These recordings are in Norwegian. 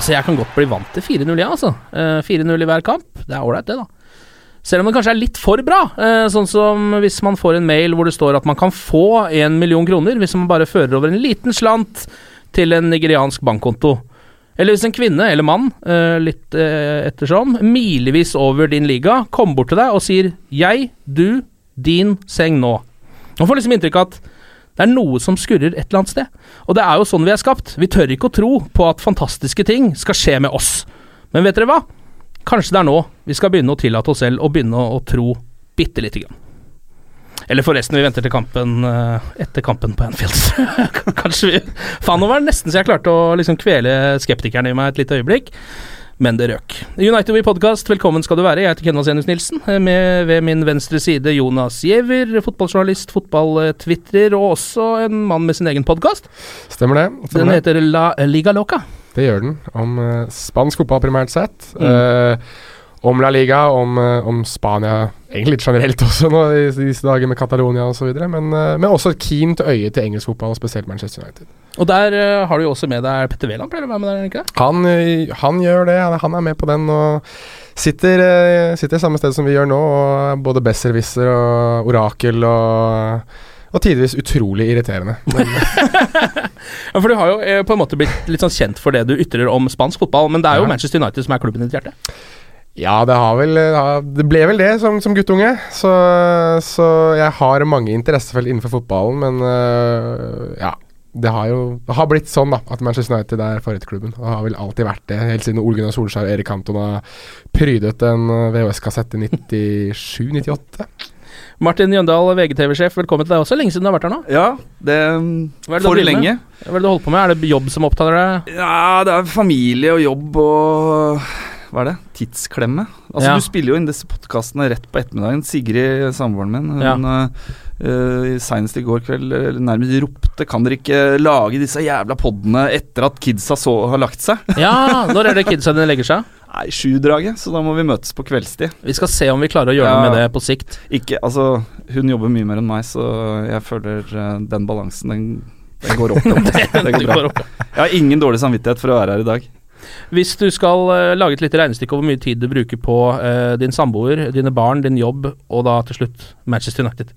Altså, jeg kan godt bli vant til 4-0, ja, altså. Eh, 4-0 i hver kamp. Det er ålreit, det, da. Selv om det kanskje er litt for bra. eh, sånn som hvis man får en mail hvor det står at man kan få en million kroner hvis man bare fører over en liten slant til en nigeriansk bankkonto. Eller hvis en kvinne eller mann, eh, litt eh, ettersom, milevis over din liga, kommer bort til deg og sier 'jeg, du, din seng nå'. Man får liksom inntrykk av at det er noe som skurrer et eller annet sted. Og det er jo sånn vi er skapt. Vi tør ikke å tro på at fantastiske ting skal skje med oss. Men vet dere hva? Kanskje det er nå vi skal begynne å tillate oss selv å begynne å, tro bitte lite grann. Eller forresten, vi venter til kampen eh, etter kampen på Anfields. Kanskje vi Faen, nå var det nesten så jeg klarte å liksom kvele skeptikeren i meg et lite øyeblikk. Men det røk. United We Podcast, velkommen skal du være. Jeg heter Kenneth Enus Nilsen. eh, Med ved min venstre side Jonas Giæver, fotballjournalist, fotballtvitrer og også en mann med sin egen podkast. Stemmer det. Den Stemmer den heter La Liga Loca. det gjør den. Om eh, spansk fotball primært sett. Mm. Eh, om La Liga, om, om Spania egentlig litt generelt også nå i disse dager med Catalonia osv. Men, uh, men også et keent øye til engelsk fotball, spesielt Manchester United. Og der eh, har du jo også med deg Petter Wæland, pleier å være med der, er ikke det? Han, eh, han gjør det, han er med på den og sitter, eh, sitter samme sted som vi gjør nå. Og både besserwisser og orakel og, og tidvis utrolig irriterende. Men, Ja, for du har jo på en måte blitt litt sånn kjent for det du ytrer om spansk fotball, men det er jo Ja. Manchester United som er klubben i ditt hjerte. Ja, det har vel Det ble vel det som, som guttunge. Så, så jeg har mange interessefelt innenfor fotballen, men uh, ja. Det har jo det har blitt sånn da at Manchester United er favorittklubben. Og har vel alltid vært det, helt siden Ole Gunnar Solskjær og Erik Cantona prydet en øh, VHS-kassett i 97-98. Martin Jøndal, VGTV-sjef, velkommen til deg også. Lenge siden du har vært her nå. Ja, det er det For med? lenge. Hva er det du holder på med? Er det jobb som opptar deg? Ja, det er familie og jobb og Hva er det? Tidsklemme. Altså, Ja. du spiller jo inn disse podkastene rett på ettermiddagen. Sigrid, samboeren min, hun Ja. Uh, senest i går kveld eh, nærmest ropte Kan dere ikke lage disse jævla podene etter at kidsa så har lagt seg? Ja, når er det kidsa dine legger seg? Nei, sjudraget, så da må vi møtes på kveldstid. Vi skal se om vi klarer å gjøre noe Ja. med det på sikt. Ikke, altså, hun jobber mye mer enn meg, så jeg føler uh, den balansen, den, den går opp. opp. Det går bra. Jeg har ingen dårlig samvittighet for å være her i dag. Hvis du skal uh, lage et lite regnestykke over hvor mye tid du bruker på uh, din samboer, dine barn, din jobb og da til slutt Manchester United.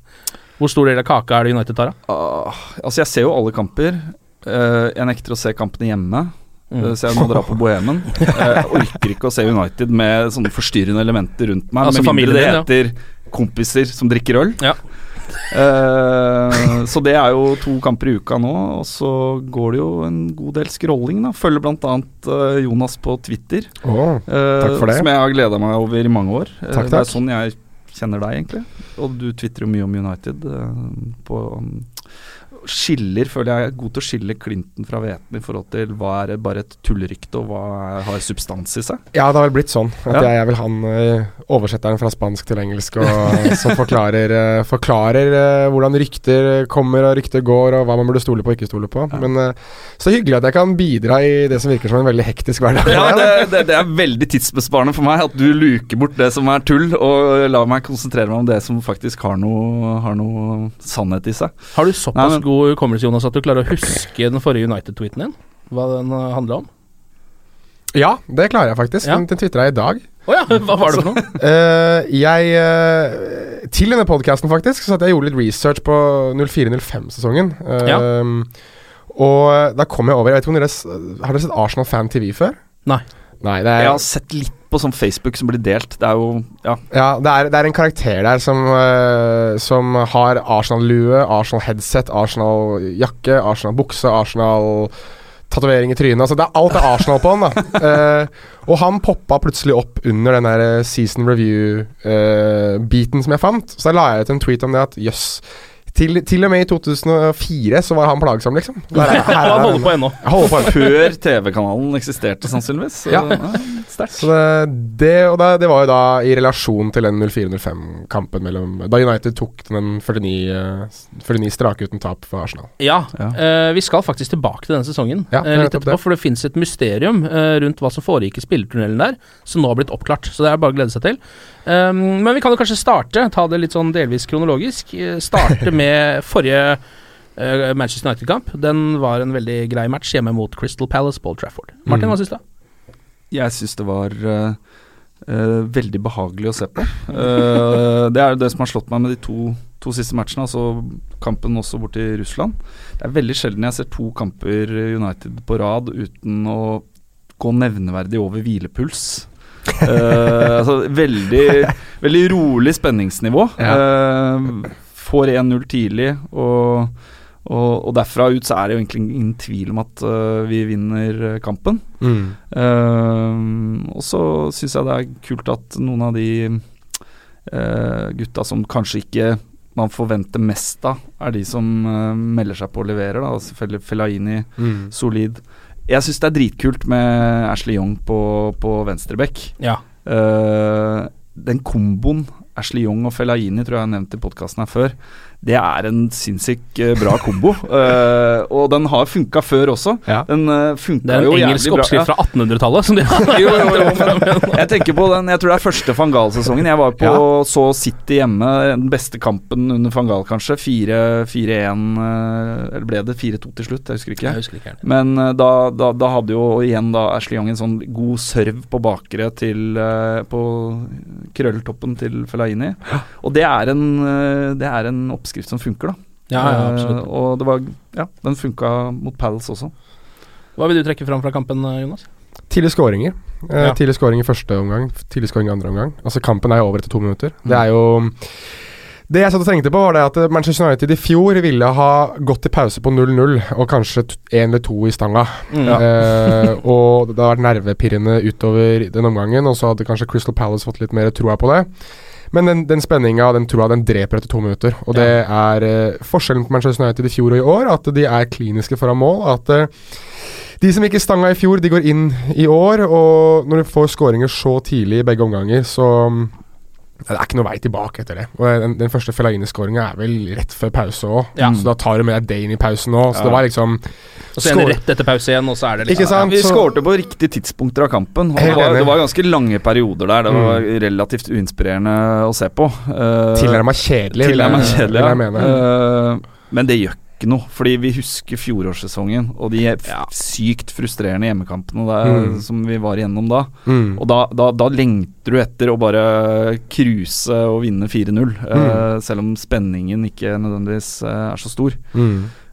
Hvor stor del av kaka er det United tar da? Uh, altså, jeg ser jo alle kamper. Uh, jeg nekter å se kampene hjemme. Mm. eh, Så jeg må dra på Bohemen. Jeg orker ikke å se United med sånne forstyrrende elementer rundt meg. Altså med mindre det heter ja. kompiser som drikker øl. Ja. Uh, så det er jo to kamper i uka nå, og så går det jo en god del scrolling. da Følger bl.a. Uh, Jonas på Twitter, Åh, eh, takk for det. som jeg har gleda meg over i mange år. Takk, Takk, Det er sånn jeg kjenner deg, egentlig. Og du tvitrer jo mye om United. eh, på, skiller, føler jeg er god til å skille Clinton fra hveten i forhold til hva er bare et tullrykte, og hva er, har substans i seg. Ja, det har vel blitt sånn. At Ja. jeg er vel han eh, oversetteren fra spansk til engelsk og, som forklarer, eh, forklarer eh, hvordan rykter kommer og rykter går, og hva man burde stole på og ikke stole på. Men eh, så hyggelig at jeg kan bidra i det som virker som en veldig hektisk hverdag. Ja, det, det, det er veldig tidsbesparende for meg at du luker bort det som er tull, og lar meg konsentrere meg om det som faktisk har noe, har noe sannhet i seg. Har du såpass Nei, men- god hukommelse, Jonas, at du klarer å huske den forrige United-tweeten din? Hva den uh, handla om? Ja, det klarer jeg faktisk. Ja. Den, den tvitra jeg i dag. Oh ja, hva var det for noe? uh, jeg uh, Til denne podkasten, faktisk, så at jeg gjorde litt research på 04-05-sesongen. Uh, Ja. Og da kom jeg over Jeg vet ikke om dere Har dere sett Arsenal Fan TV før? Nei. Nei, det er Jeg har sett litt på sånn Facebook som blir delt. Det er jo Ja. Ja, det er, det er en karakter der som, uh, som har Arsenal-lue, Arsenal-headset, Arsenal-jakke, Arsenal-bukse, Arsenal-tatovering i trynet. Altså det er alt er Arsenal på han, da. Uh, og han poppa plutselig opp under den der eh, season review-beaten som jeg fant. Så da la jeg ut en tweet om det at jøss. Til, til og med i 2004 så var han plagsom, liksom. Der er- her er Han holder på ennå. Jeg holder på ennå. Før TV-kanalen eksisterte, sannsynligvis. Så, Ja. Sterkt. Så det, det, og det, det var jo da i relasjon til den 04-05-kampen mellom Da United tok den 49, eh, 49 strake uten tap for Arsenal. Ja, Ja. Uh, vi skal faktisk tilbake til denne sesongen Ja, uh, litt etterpå. det. For det fins et mysterium uh, rundt hva som foregikk i spillertunnelen der, som nå har blitt oppklart. Så det er bare å glede seg til. Um, men vi kan jo kanskje starte, ta det litt sånn delvis kronologisk. eh, Starte med forrige eh, Manchester United-kamp. Den var en veldig grei match hjemme mot Crystal Palace på Trafford. Martin, Mm. hva syns du? Jeg syns det var Uh, veldig behagelig å se på. Uh, det er jo det som har slått meg med de to, to siste matchene, altså kampen også borte i Russland. Det er veldig sjelden jeg ser to kamper United på rad uten å gå nevneverdig over hvilepuls. Uh, altså veldig, veldig rolig spenningsnivå. Får 1-0 tidlig, og, og, og derfra ut så er det jo egentlig ingen tvil om at uh, vi vinner eh, kampen. Mm. Uh, og så syns jeg det er kult at noen av de uh, gutta som kanskje ikke man forventer mest av, er de som melder seg på og leverer. Da. Selvfølgelig Fellaini, Mm. solid. Jeg syns det er dritkult med Ashley Young på, på venstreback. Ja. Den komboen Ashley Young og Fellaini tror jeg jeg har nevnt i podkasten her før. Det er en sinnssykt eh, bra kombo. uh, og den har funka før også. Ja. Den uh, funka Det er en jævlig engelsk bra. oppskrift fra 1800-tallet. som de har jo, jo, jo, jeg tenker på den Jeg tror det er første van Gaal-sesongen. Jeg var på så City hjemme, den beste kampen under van Gaal, kanskje. 4-1 Eller ble det 4-2 til slutt? Jeg husker ikke. Jeg husker ikke. Men eh, da, da, da hadde jo igjen da Ashley Young en sånn god serv på bakre til uh, På krølltoppen til Fellaini. Og det er en, eh, det er en oppskrift som funker, da. Ja, ja, absolutt. Eh, og det var Ja, den funka mot Palace også. Hva vil du trekke fram fra kampen, eh, Jonas? Tidlige skåringer. Uh, Ja. Tidlig skåring i første omgang, tidlig skåring i andre omgang. Altså Kampen er jo over etter to minutter. Det er jo Det jeg satt og tenkte på, var det at Manchester United i fjor ville ha gått til pause på 0-0, og kanskje én eller to i stanga. Mm. Eh, og det har vært nervepirrende utover den omgangen, og så hadde kanskje Crystal Palace fått litt mer troa på det. Men den, den spenninga den troa den dreper etter to minutter. Og det er uh, forskjellen på Manchester United i fjor og i år, at de er kliniske foran mål. At uh, de som ikke stanga i fjor, de går inn i år. Og når du får skåringer så tidlig i begge omganger, så det er ikke noe vei tilbake etter det. Og Den, den første Fellaini-skåringa er vel rett før pause òg, Ja. så da tar du med deg Dane i pausen òg. Så Ja. det var liksom Og så er det rett etter pause igjen, og så er det liksom ja, Vi skårte på riktige tidspunkter av kampen. Og det, var, det var ganske lange perioder der. Det var relativt uinspirerende å se på. Uh, Tilnærma kjedelig, vil jeg- kjedelig, vil jeg mene. Eh, men det gjør ikke noe, fordi vi husker fjorårssesongen og de f sykt frustrerende hjemmekampene der, Mm. som vi var igjennom da. Mm. Og da, da, da lengter du etter å bare cruise og vinne 4-0, mm. uh, selv om spenningen ikke nødvendigvis uh, er så stor.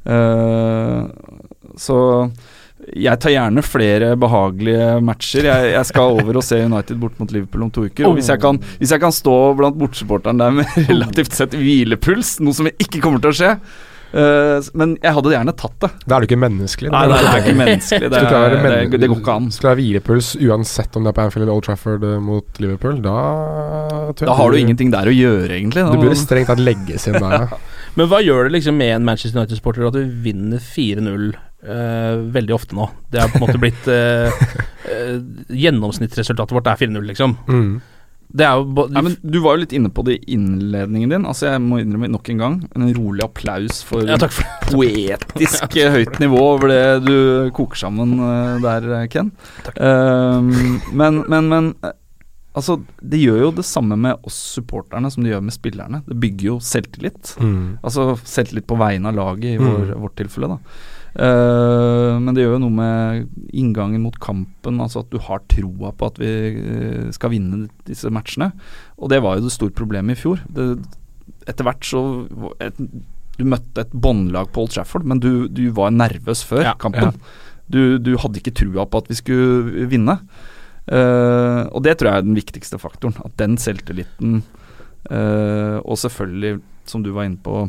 Eh, så jeg tar gjerne flere behagelige matcher. Jeg, jeg skal over og se United bort mot Liverpool om to uker. Og hvis jeg kan, hvis jeg kan stå blant bortsupporterne der med relativt sett hvilepuls, noe som ikke kommer til å skje, Eh, men jeg hadde gjerne tatt det. Da er du ikke menneskelig. Nei, det er ikke menneskelig. Det, Skal du er, men- det, det går ikke an. Skal du ha hvilepuls uansett om det er på Anfield eller Old Trafford eh, mot Liverpool, da Da har du ingenting der å gjøre, egentlig. Du burde strengt tatt legges inn der, ja. Men hva gjør det liksom med en Manchester United-sporter at du vinner 4-0 Uh, veldig ofte nå? Det har på en måte blitt uh, uh, Gjennomsnittsresultatet vårt er 4-0, liksom. Mm. Det er jo Nei, men Du var jo litt inne på det i innledningen din. Altså Jeg må innrømme nok en gang en rolig applaus for Ja, for det. poetisk eh, høyt nivå over det du koker sammen eh, der, eh, Ken. Um, men, men, men eh, Altså, det gjør jo det samme med oss supporterne som det gjør med spillerne. Det bygger jo selvtillit. Mm. Altså selvtillit på vegne av laget, i vår, Mm. vårt tilfelle, da. Eh, men det gjør jo noe med inngangen mot kampen, altså at du har troa på at vi eh, skal vinne disse matchene. Og det var jo det store problemet i fjor. Det, etter hvert så et, Du møtte et båndlag på Old Trafford, men du, du var nervøs før Ja, kampen. Du, du hadde ikke trua på at vi skulle vinne. Uh, og det tror jeg er den viktigste faktoren. At den selvtilliten, uh, og selvfølgelig, som du var inne på,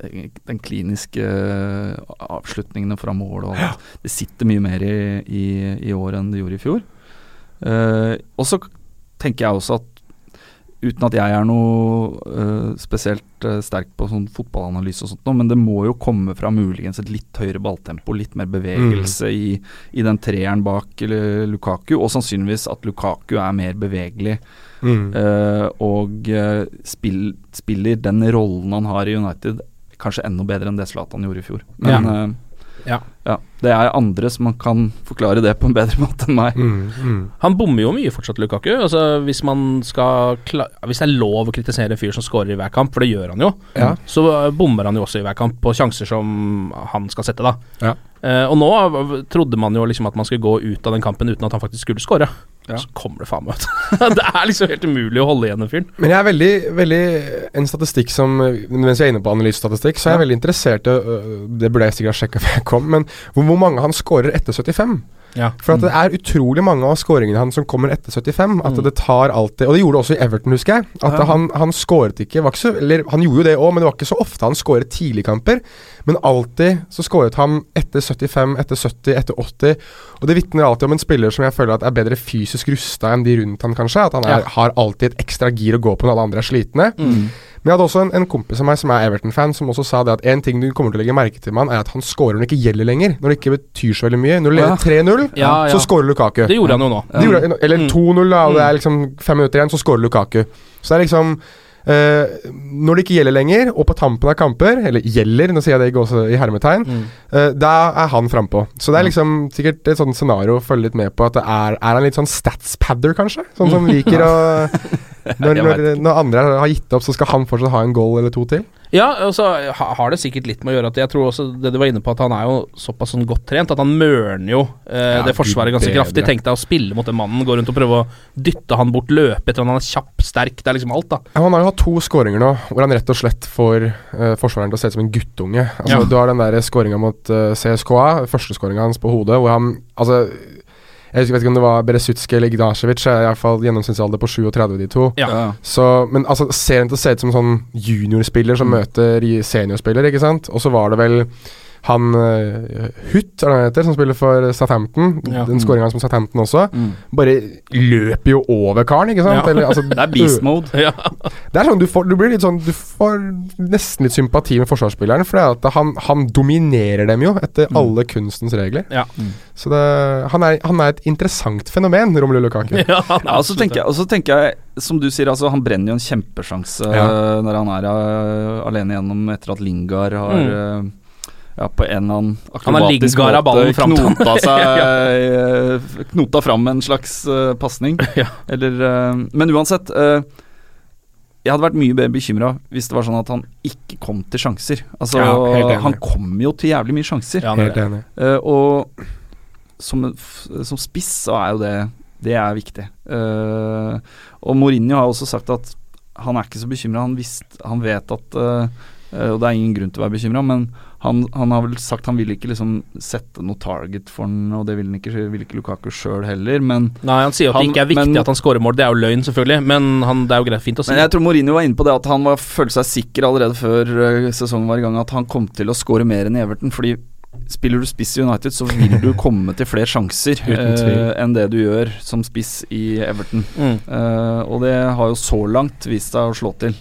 den kliniske eh, avslutningene fra mål og alt. Det sitter mye mer i, i, i år enn det gjorde i fjor. Uh, og så tenker jeg også at Uten at jeg er noe uh, spesielt uh, sterk på sånn fotballanalyse og sånt, men det må jo komme fra muligens et litt høyere balltempo, litt mer bevegelse i, i den treeren bak Lukaku, og sannsynligvis at Lukaku er mer bevegelig Mm. uh, og spill, spiller den rollen han har i United, kanskje enda bedre enn det Zlatan gjorde i fjor. Men Ja. eh, Ja. ja, det er andre som kan forklare det på en bedre måte enn meg. Mm. Mm. Han bommer jo mye fortsatt, Lukaku. Altså, hvis man skal kla Hvis det er lov å kritisere en fyr som scorer i hver kamp, for det gjør han jo, Ja. så uh, bommer han jo også i hver kamp på sjanser som han skal sette, da. Ja. Eh, og nå trodde man jo liksom at man skulle gå ut av den kampen uten at han faktisk skulle score. Ja. Så kommer det faen meg ut. det er liksom helt umulig å holde igjen den fyren. Men jeg er veldig, veldig En statistikk som Mens jeg er inne på analysestatistikk, så er jeg veldig interessert i øh, Det burde jeg sikkert ha sjekka før jeg kom, men hvor mange han scorer etter 75? Ja. For at det er utrolig mange av skåringene hans som kommer etter 75. At Mm. det tar alltid Og det gjorde det også i Everton, husker jeg. At Ja. han, han skåret ikke var ikke Eller han gjorde jo det òg, men det var ikke så ofte han skåret tidligkamper. Men alltid så skåret han etter 75, etter 70, etter 80. Og det vitner alltid om en spiller som jeg føler at er bedre fysisk rusta enn de rundt han, kanskje. At han er, Ja. har alltid et ekstra gir å gå på når alle andre er slitne. Mm. Men jeg hadde også en, en kompis av meg som er Everton-fan, som også sa det at en ting du kommer til å legge merke til med han, er at han scorer når det ikke gjelder lenger. Når det ikke betyr så veldig mye. Når du leder 3-0, Ja, ja. så scorer Lukaku. Det gjorde han jo nå. Det gjorde, eller Mm. 2-0, da, og det Mm. er liksom fem minutter igjen, så scorer Lukaku. Så det er liksom Uh, Når det ikke gjelder lenger, og på tampen av kamper, eller gjelder, nå sier jeg det ikke også i hermetegn, Mm. uh, da er han frampå. Så det er liksom sikkert et sånt scenario å følge litt med på. At det er, er han litt sånn statspadder, kanskje? Sånn som liker å når, når, når andre har gitt opp, så skal han fortsatt ha en goal eller to til? Ja, og så har det sikkert litt med å gjøre at jeg tror også det du var inne på, at han er jo såpass sånn godt trent at han mørner jo eh, Ja, det forsvaret ganske bedre. kraftig. Tenk deg å spille mot den mannen, gå rundt og prøve å dytte han bort, løpe etter han, han er kjapp, sterk, det er liksom alt, da. Ja, han har jo hatt to skåringer nå, hvor han rett og slett får eh, forsvareren til å se ut som en guttunge. Altså, Ja. Du har den der skåringa mot eh, CSKA, første skåringa hans på hodet, hvor han Altså jeg vet ikke om det var Beresutski eller Ignacevic, er i hvert fall gjennomsnittsalder på 37, de to. Ja. Ja. Så, men altså, serien til å se ut som en sånn juniorspiller som Mm. møter seniorspiller, ikke sant? Og så var det vel han uh, Hutt, er det han heter, som spiller for Southampton. Ja. Den skåringa som Southampton også. Mm. Bare løper jo over karen, ikke sant? Ja. Eller, altså, Det er beast mode. Ja. det er sånn du får Du blir litt sånn Du får nesten litt sympati med forsvarsspilleren, for det at han, han dominerer dem jo etter Mm. alle kunstens regler. Ja. Så det, han, er, han er et interessant fenomen, Romelu Lukaku. Ja, og så tenker, jeg, tenker jeg, som du sier, altså, han brenner jo en kjempesjanse Ja. eh, når han er uh, alene gjennom etter at Lingard har eh, ja, på en eller annen. Han akrobatisk måte knota seg ja. Knota fram en slags uh, pasning. Ja. Eller uh, Men uansett. Uh, jeg hadde vært mye mer bekymra hvis det var sånn at han ikke kom til sjanser. Altså, Ja. Han kom jo til jævlig mye sjanser. Ja, Helt enig. Uh, og som, som spiss så er jo det Det er viktig. Uh, og Mourinho har også sagt at han er ikke så bekymra. Han, han vet at eh, Eh, og det er ingen grunn til å være bekymra, men han, han har vel sagt han vil ikke liksom sette noe target for den, og det vil, han ikke, vil ikke Lukaku sjøl heller, men Nei, han sier at det ikke er viktig at han skårer mål. Det er jo løgn, selvfølgelig, men han, det er jo greit fint å si. Men jeg tror Mourinho var inne på det at han var, følte seg sikker allerede før uh, sesongen var i gang at han kom til å skåre mer enn Everton, fordi Spiller du spiss i United, så vil du komme til flere sjanser uh, enn det du gjør som spiss i Everton. Mm. Uh, og det har jo så langt vist seg å slå til.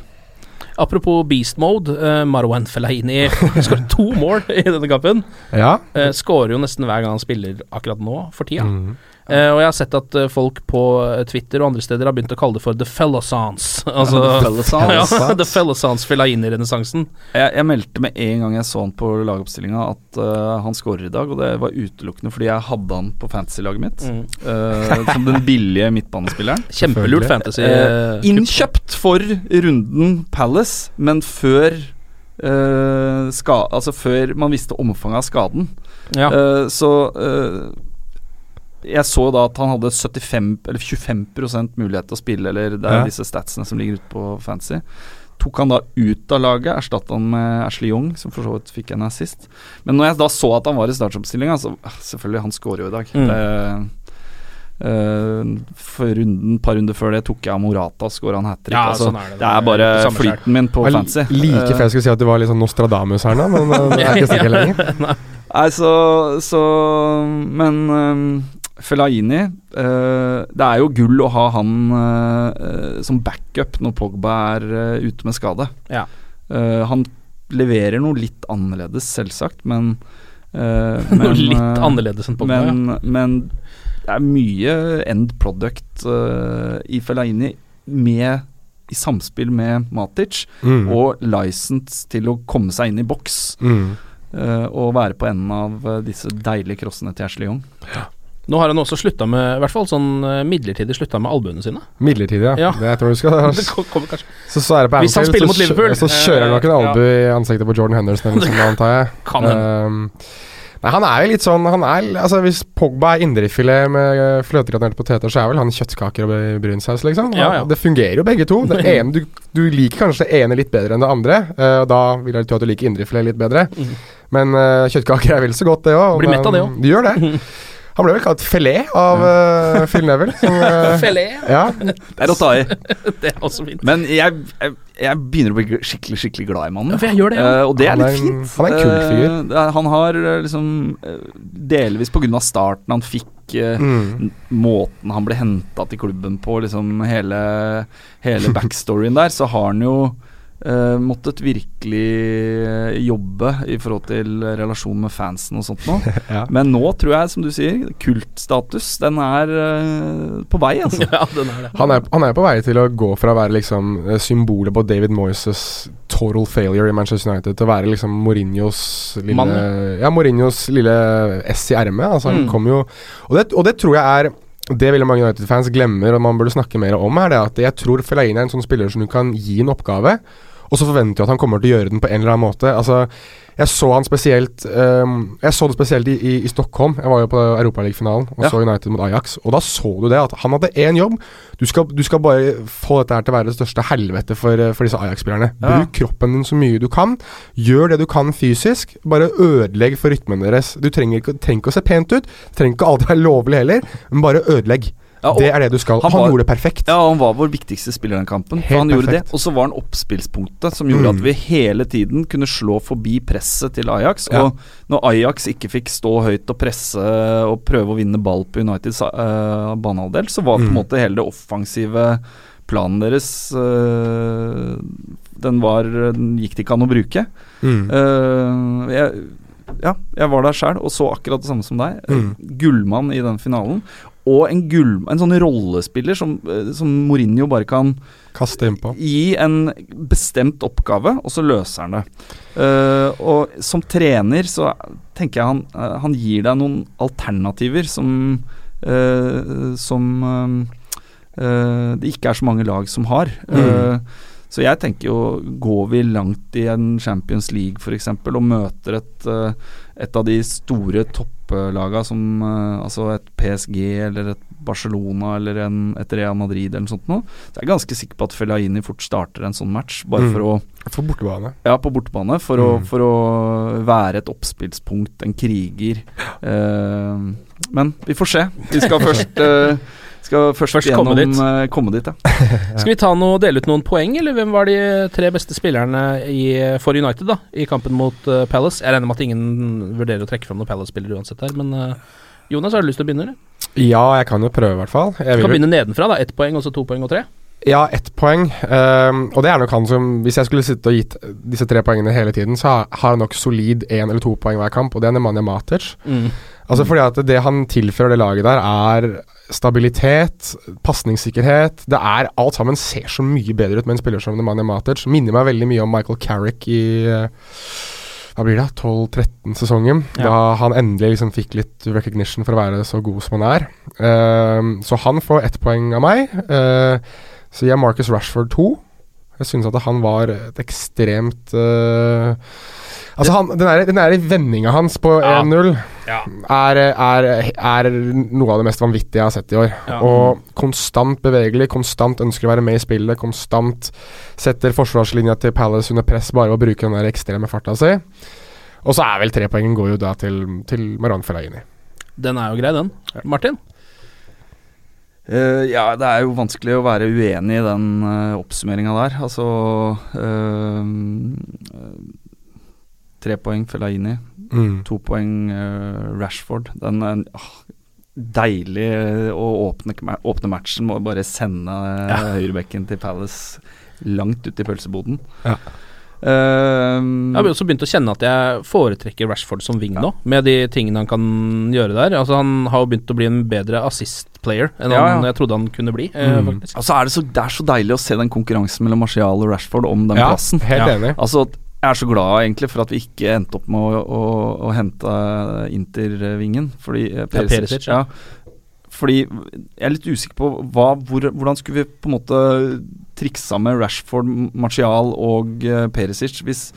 Apropos beast mode, uh, Marwan Fellaini skåret to mål i denne kampen. Ja. Uh, skårer jo nesten hver gang han spiller akkurat nå, for tida. Mm. Uh, og jeg har sett at uh, folk på Twitter og andre steder har begynt å kalle det for The Fellosance. Altså, ja, The Fellosance Fellaini-renessansen. Jeg, jeg, meldte med en gang jeg så han på lagoppstillinga at uh, han skårer i dag, og det var utelukkende fordi jeg hadde han på fantasy-laget mitt. Mm. som den billige midtbanespilleren. Kjempelurt fantasy. innkjøpt for runden Palace, men før ska, altså før man visste omfanget av skaden. Ja. så jeg så da at han hadde 75 eller 25 mulighet til å spille, eller det er ja. disse statsene som ligger ute på fancy. Tok han da ut av laget, erstatta han med Ashley Young, som for så vidt fikk en assist. Men når jeg da så at han var i startoppstillinga, så ah, selvfølgelig, han scorer jo i dag. Mm. Det, uh, for runden, par runder før det tok jeg av Morata skåra han hat trick. Ja, altså, sånn er det, det, er bare flyten min på fancy. Like før jeg skulle si at du var litt sånn Nostradamus her nå, men uh, det er ikke sikkert lenger. Nei, så, så Men um, Fellaini uh, Det er jo gull å ha han uh, som backup når Pogba er uh, ute med skade. Ja. han leverer noe litt annerledes, selvsagt, men, men Noe litt annerledes enn Pogba, men, ja. men det er mye end product i Fellaini med i samspill med Matic, mm. og license til å komme seg inn i boks. Mm. og være på enden av disse deilige crossene til Ashley Young. Ja. Nå har han også slutta med, i hvert fall sånn eh, midlertidig slutta med albuene sine. Midlertidig, ja. ja. Det jeg tror du skal det kommer kanskje. Så, så er det på Hvis han spiller mot Liverpool. Så, så kjører han nok en eh, albu ja. i ansiktet på Jordan Henderson eller sånn, antar jeg. Kan um, Nei, han er jo litt sånn han er, altså Hvis Pogba er indrefilet med eh, fløtegranerte poteter, så er vel han kjøttkaker og brunsaus, liksom. Ja, ja. Det fungerer jo begge to. Det ene, du, du, liker kanskje det ene litt bedre enn det andre, og da vil jeg tro at du liker indrefilet litt bedre. Mm. Men uh, kjøttkaker er vel så godt, det òg. Blir mett av det òg. Du gjør det. Han ble vel kalt Filet av uh, Phil Neville. Som, uh, Filet? Ja. Det er å ta i. det er også fint. Men jeg, jeg, jeg, begynner å bli skikkelig skikkelig glad i mannen. Ja, for jeg gjør det, ja. uh, og det er han litt fint. Han er en kul figur. Uh, han har liksom Delvis pga. starten han fikk, mm. måten han ble henta til klubben på, liksom hele, hele backstoryen der, så har han jo Uh, måttet virkelig uh, jobbe i forhold til relasjonen med fansen og sånt noe. ja. Men nå tror jeg, som du sier, kultstatus, den er uh, på vei, altså. ja, den er det. Han er, han er på vei til å gå fra å være liksom symbolet på David Moyes' total failure i Manchester United til å være liksom Mourinhos lille Mann. Ja, Mourinhos lille S i ermet. Altså, han Mm. kom jo og det, og det tror jeg er det veldig mange United-fans glemmer, og man burde snakke mer om, er det at jeg tror Fellaini er en sånn spiller som du kan gi en oppgave, og så forventer du at han kommer til å gjøre den på en eller annen måte. Altså, jeg så han spesielt um, Jeg så det spesielt i, i, i Stockholm. Jeg var jo på Europaligafinalen og Ja. så United mot Ajax. Og da så du det, at han hadde én jobb. Du skal, du skal bare få dette her til å være det største helvete for, eh, for disse Ajax-spillerne. Ja. Bruk kroppen din så mye du kan. Gjør det du kan fysisk. Bare ødelegg for rytmen deres. Du trenger trenger ikke å se pent ut. Trenger ikke alltid være lovlig heller, men bare ødelegg. Ja, det er det du skal. han Han, var- gjorde det perfekt. Ja, han var vår viktigste spiller i den kampen. Helt han gjorde perfekt. det Og så var han oppspillspunktet som gjorde Mm. at vi hele tiden kunne slå forbi presset til Ajax. Ja. Og når Ajax ikke fikk stå høyt og presse og prøve å vinne ball på Uniteds uh, banehalvdel, så var på en Mm. måte hele det offensive planen deres uh, Den var Den gikk det ikke an å bruke. Mm. Uh, jeg, ja, jeg var der sjøl og så akkurat det samme som deg. Mm. Gullmann i den finalen. Og en, gull, en sånn rollespiller som, øh, som Mourinho bare kan Kaste innpå. gi en bestemt oppgave, og så løser han det. Uh, og som trener så tenker jeg han, eh, han gir deg noen alternativer som uh, Som uh, eh, det ikke er så mange lag som har. Eh, så jeg tenker jo Går vi langt i en Champions League f.eks. og møter et, eh, et av de store topplaga som eh, Altså et PSG eller et Barcelona eller en, et Real Madrid eller noe sånt noe, så er ganske sikker på at Fellaini fort starter en sånn match, bare Mm. for å For bortebane. Ja, på bortebane, for, å, Mm. for å være et oppspillspunkt, en kriger. Uh, men vi får se. Vi skal først eh, skal først, Først komme dit. eh, komme dit, ja. Skal vi ta noe, dele ut noen poeng, eller hvem var de tre beste spillerne i, for United da i kampen mot uh, Palace? Jeg regner med at ingen vurderer å trekke fram noen Palace-spillere uansett her, men uh, Jonas, har du lyst til å begynne? eller? Ja, jeg kan jo prøve, i hvert fall. Jeg Du kan begynne nedenfra, da. Ett poeng, og så to poeng og tre. Ja, ett poeng. Um, og det er nok han som Hvis jeg skulle sitte og gitt disse tre poengene hele tiden, så har- har han nok solid én eller to poeng hver kamp, og det er Nemanja Matic. Mm. Altså fordi at det han tilfører det laget der, er stabilitet, pasningssikkerhet Det er Alt sammen ser så mye bedre ut med en spiller som Nemanja Matic. Minner meg veldig mye om Michael Carrick i eh, hva blir det, 12-13-sesongen. Ja. Da han endelig liksom fikk litt recognition for å være så god som han er. Uh, så han får ett poeng av meg. Uh, så gir jeg Marcus Rashford to. Jeg synes at han var et ekstremt eh, Altså, han, den der, den der vendinga hans på Ja. 1-0 Ja. er, er, er noe av det mest vanvittige jeg har sett i år. Ja. Og konstant bevegelig, konstant ønsker å være med i spillet, konstant setter forsvarslinja til Palace under press bare ved å bruke den der ekstreme farta si. Og så er vel trepoengen går jo da til, til Maran Fellaini. Den er jo grei, den. Martin? Uh, ja, det er jo vanskelig å være uenig i den uh, oppsummeringa der. Altså eh, Tre poeng Fellaini, Mm. to poeng uh, Rashford. Den er ah, deilig eh, å åpne, åpne matchen med å bare sende ja. høyrebekken til Palace langt ut i pølseboden. Ja. Uh, Jeg har også begynt å kjenne at jeg foretrekker Rashford som wing nå, med de tingene han kan gjøre der. Altså Han har jo begynt å bli en bedre assist-player enn Ja, han jeg trodde han kunne bli, eh, Mm. faktisk. Altså er det, så, det er så deilig å se den konkurransen mellom Martial og Rashford om den Ja, plassen. helt Ja. enig. Altså Jeg er så glad egentlig for at vi ikke endte opp med å, å, å hente Inter-vingen. Fordi eh, Perisic, ja. ja. Fordi jeg er litt usikker på hva, hvor, hvordan skulle vi på en måte triksa med Rashford, Martial og uh, Perisic hvis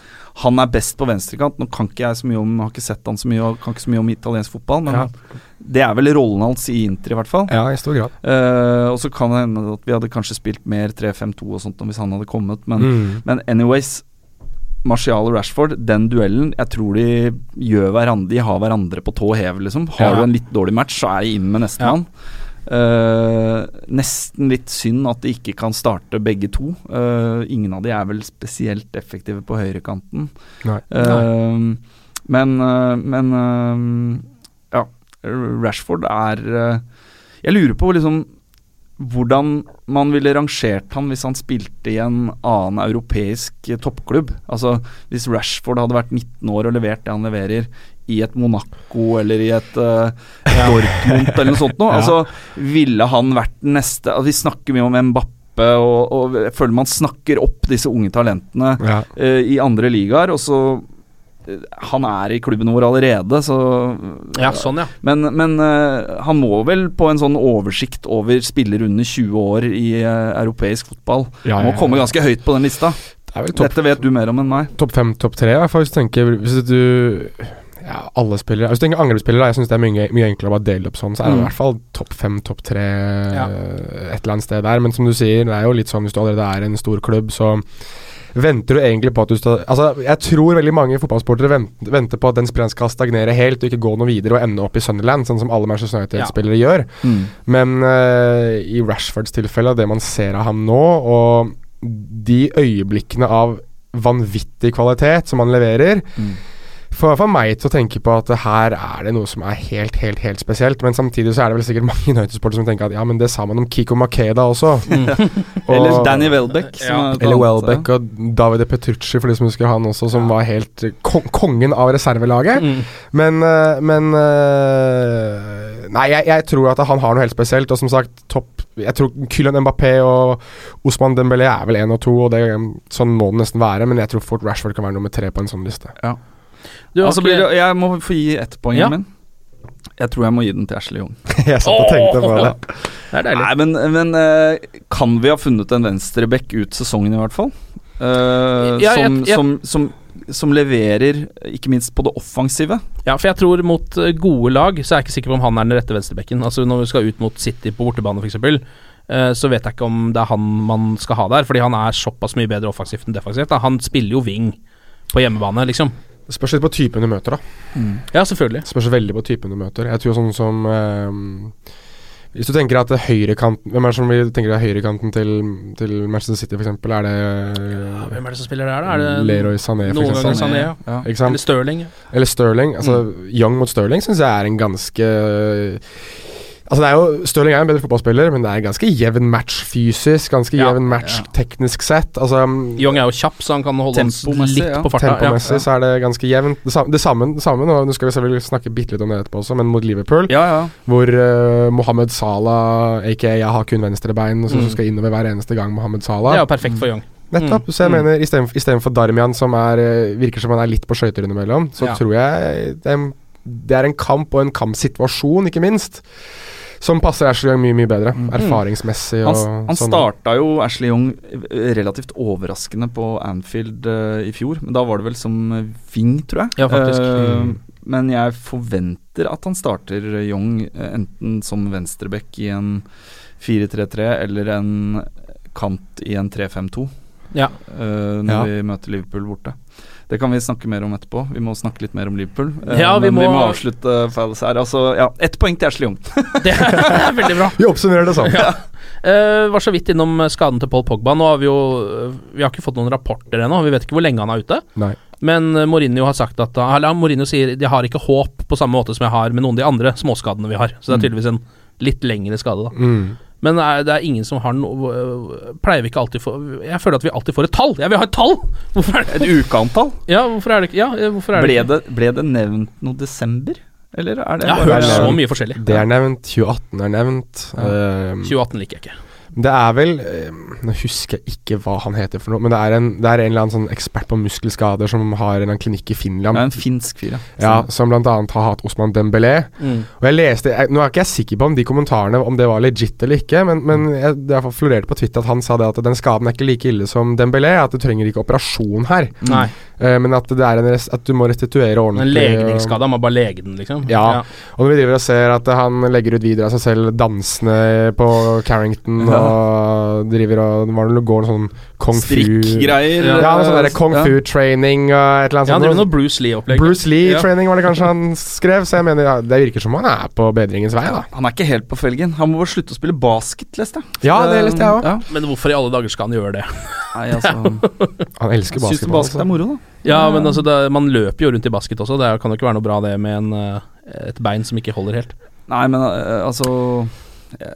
han er best på venstrekant. Nå kan ikke jeg så mye om har ikke sett han så mye og kan ikke så mye om italiensk fotball, men Ja. det er vel rollen hans i Inter, i hvert fall. Ja, i stor grad. Uh, og så kan det hende at vi hadde kanskje spilt mer 3-5-2 og sånt hvis han hadde kommet, men, Mm. men anyways Martial og Rashford, den duellen Jeg tror de gjør hverandre De har hverandre på tå hev, liksom. Har Ja. du en litt dårlig match, så er de inn med nestemann. Uh, nesten litt synd at de ikke kan starte begge to. Uh, ingen av de er vel spesielt effektive på høyrekanten. Nei. Eh, men men ja, Rashford er Jeg lurer på liksom hvordan man ville rangert han hvis han spilte i en annen europeisk toppklubb. Altså Hvis Rashford hadde vært 19 år og levert det han leverer i et Monaco eller i et uh, Dortmund eller noe sånt noe, Ja. altså ville han vært den neste altså, Vi snakker mye om Mbappe, og, og jeg føler man snakker opp disse unge talentene Ja. uh, i andre ligaer, og så Han er i klubben vår allerede, så Ja, sånn, ja. Men, men eh, han må vel på en sånn oversikt over spillere under 20 år i eh, europeisk fotball. Ja, Må ja, må komme ganske høyt på den lista. Det er vel topp Dette vet du mer om enn meg. topp fem, topp tre, i hvert fall hvis du tenker Hvis du ja, alle spillere Hvis du tenker angrepsspillere, jeg syns det er mye, mye enklere å bare dele opp sånn. Så er det Mm. i hvert fall topp fem, topp tre Ja. et eller annet sted der. Men som du sier, det er jo litt sånn hvis du allerede er en stor klubb, så venter du egentlig på at du skal Altså, jeg tror veldig mange fotballsportere venter, venter på at den spilleren skal stagnere helt og ikke gå noe videre og ende opp i Sunderland, sånn som alle Manchester United-spillere gjør. Mm. Men uh, i Rashfords tilfelle, det man ser av ham nå, og de øyeblikkene av vanvittig kvalitet som han leverer Mm. Får i hvert fall meg til å tenke på at her er det noe som er helt, helt helt spesielt. Men samtidig så er det vel sikkert mange United-sportere som tenker at ja, men det sa man om Kiko Makeda også. Og- Eller Danny Welbeck. som Ja. er eller Welbeck og Davide Petrucci, for de som husker han også, som var helt kon kongen av reservelaget. Mm. Men, eh, men eh, Nei, jeg, jeg tror at han har noe helt spesielt. Og som sagt, topp Jeg tror Kylian Mbappé og Osman Dembélé er vel én og to, og det, sånn må det nesten være. Men jeg tror fort Rashford kan være nummer tre på en sånn liste. Har Altså ikke- blir det, jeg må få gi ett poeng Ja. min. Jeg tror jeg må gi den til Ashley Young. jeg satt og tenkte på det. Det er deilig. Nei, men, men eh, kan vi ha funnet en venstreback ut sesongen, i hvert fall? Uh, Ja, som, jeg- som, som som leverer, ikke minst på det offensive. Ja, for jeg tror mot eh, gode lag så er jeg ikke sikker på om han er den rette venstrebekken. Altså Når vi skal ut mot City på bortebane, f.eks., uh, så vet jeg ikke om det er han man skal ha der, fordi han er såpass mye bedre offensivt enn defensivt. Da. Han spiller jo wing på hjemmebane, liksom. Det spørs litt på typen du møter, da. Ja, selvfølgelig. Det spørs veldig på typen du møter. Jeg tror sånn som eh, Hvis du tenker at høyrekanten Hvem er det som tenker at høyrekanten til, til Manchester City, f.eks.? Er det Ja, hvem er det som spiller der, da? Er det Leroy Sané, for noen ganger? Sané, ja. Ja. Ikke sant? Eller Stirling. Eller Sterling. Altså, Young mot Sterling syns jeg er en ganske Altså det er jo Stirling er en bedre fotballspiller, men det er en ganske jevn match fysisk. Ganske Ja, jevn match ja. teknisk sett. Altså Young er jo kjapp, så han kan holde litt ja. på farta. Tempomessig så er det ganske jevnt. Det, sam det samme, det samme nå, nå skal vi selvfølgelig snakke bitte litt om det etterpå også, men mot Liverpool, Ja, ja. hvor uh, Mohammed Salah, aka jeg har kun venstrebein, så, Mm. så skal innover hver eneste gang Mohammed Det er jo perfekt for Young. Nettopp. Mm. Så jeg Mm. mener istedenfor Darmian, som er, eh, virker som han er litt på skøyter innimellom, så Ja. tror jeg det er, det er en kamp og en kampsituasjon, ikke minst, som passer Ashley Young mye, mye bedre. Erfaringsmessig og Han, han sånn. starta jo Ashley Young eh, relativt overraskende på Anfield uh, i fjor, men da var det vel som eh, wing, tror jeg. Ja, faktisk. Uh, Mm. Men jeg forventer at han starter Young enten som venstreback i en 4-3-3 eller en kant i en 3-5-2 Ja. uh, når Ja. vi møter Liverpool borte. Det kan vi snakke mer om etterpå. Vi må snakke litt mer om Liverpool. eh, Ja, vi men vi må- må avslutte Palace her. Altså, ja, ett poeng til Ashley Young. Det er veldig bra. Vi oppsummerer det sånn. Eh, var så vidt innom eh, skaden til Paul Pogba. Nå har vi jo eh, Vi har ikke fått noen rapporter ennå. Vi vet ikke hvor lenge han er ute. Nei. Men eh, Mourinho har sagt at Eller Mourinho sier de har ikke håp på samme måte som jeg har med noen av de andre småskadene vi har. Så det er tydeligvis en litt lengre skade, da. Mm. Men er, det er ingen som har noe Pleier vi ikke alltid få Jeg føler at vi alltid får et tall! Jeg vil ha et tall! Hvorfor er det Et ukeantall. Ja, hvorfor er det ikke Ja, hvorfor er det Ble det, ble det nevnt noe desember? Eller er det Jeg har er hørt så mye forskjellig. Det er nevnt. 2018 er nevnt. Eh, 2018 liker jeg ikke. Det er vel eh, Nå husker jeg ikke hva han heter for noe, men det er en, det er en eller annen sånn ekspert på muskelskader som har en eller annen klinikk i Finland. Ja, en finsk fyr, ja. Ja, Som annet har hatt Osman Dembélé. Mm. Og jeg leste jeg, Nå er ikke jeg sikker på om de kommentarene Om det var legit eller ikke, men, men jeg, det er florerte på Twitter at han sa det at den skaden er ikke like ille som Dembélé. At du trenger ikke operasjon her, Nei. Eh, men at, det er en res, at du må restituere ordentlig. En ordentlig. legningsskade, han må bare lege den, liksom. Ja. Og når vi driver og ser at han legger ut videoer av seg selv dansende på Carrington og driver og Var det går noe sånn kung fu Strikkgreier. Ja, noe sånn der kung fu-training og et eller annet Ja, han driver sånt. noe Bruce Lee-opplegg. Bruce Lee-training var det kanskje han skrev, så jeg mener ja, det virker som han er på bedringens vei, da. Han er ikke helt på felgen. Han må bare slutte å spille basket, leste jeg. Ja, det leste jeg òg. Ja. Men hvorfor i alle dager skal han gjøre det? Nei, altså Han elsker Syns du basket er altså. moro, da? Ja, men altså, det, man løper jo rundt i basket også. Det er- kan jo ikke være noe bra det med en, eh, et bein som ikke holder helt. Nei, men altså altså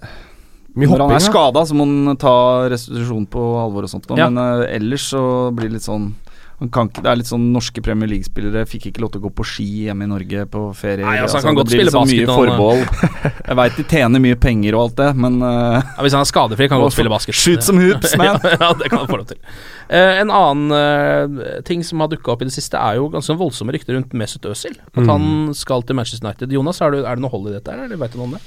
Mye Når han er da. skada, så må han ta restitusjon på alvor og sånt. Da. Ja. Men uh, ellers så blir det litt sånn han kan ikke, Det er litt sånn norske Premier League-spillere fikk ikke lov til å gå på ski hjemme i Norge på ferie. Nei, altså, han kan altså, godt spille liksom basket Mye forbehold. Jeg veit de tjener mye penger og alt det, men uh, Ja, hvis han er skadefri, kan han godt spille basket. Shoot some hoops, man. ja, ja, det kan han få lov til. Uh, en annen uh, ting som har dukka opp i det siste, er jo ganske voldsomme rykter rundt Mesut Özil. At Mm. han skal til Manchester United. Jonas, er, du, er det noe hold i dette, eller vet du noe om det?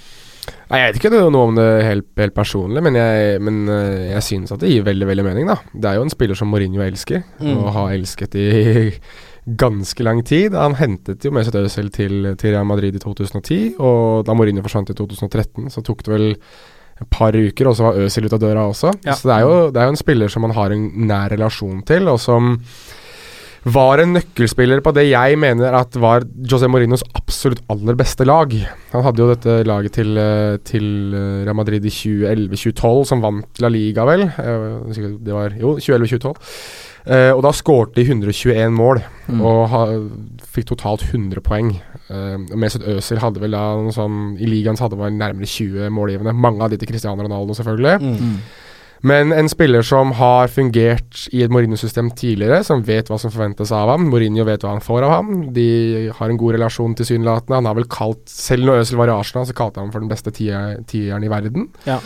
Nei, Jeg vet ikke noe om det helt, helt personlig, men jeg, men eh, jeg synes at det gir veldig veldig mening. da Det er jo en spiller som Mourinho elsker, Mm. og har elsket i ganske lang tid. Han hentet jo Mesut Özil til, til Real Madrid i 2010, og da Mourinho forsvant i 2013, så tok det vel et par uker, og så var Özil ut av døra også. Ja. Så det er, jo, det er jo en spiller som man har en nær relasjon til, og som var en nøkkelspiller på det jeg mener at var José Mourinhos absolutt aller beste lag. Han hadde jo dette laget til, eh, til eh, Real Madrid i 2011-2012, som vant La Liga, vel. Eh, Det var jo 2011-2012. Eh, og da skårte de 121 mål, Mm. og ha, fikk totalt 100 poeng. Uh, Mesut Özil hadde vel da noe sånn I ligaen så hadde han nærmere 20 målgivende. Mange av de til Cristiano Ronaldo, selvfølgelig. Mm. Men en spiller som har fungert i et Mourinho-system tidligere, som vet hva som forventes av ham. Mourinho vet hva han får av ham. De har en god relasjon tilsynelatende. Han har vel kalt Selv når Øzil var i Arsenal, så kalte han ham for den beste tier- tieren i verden. Ja.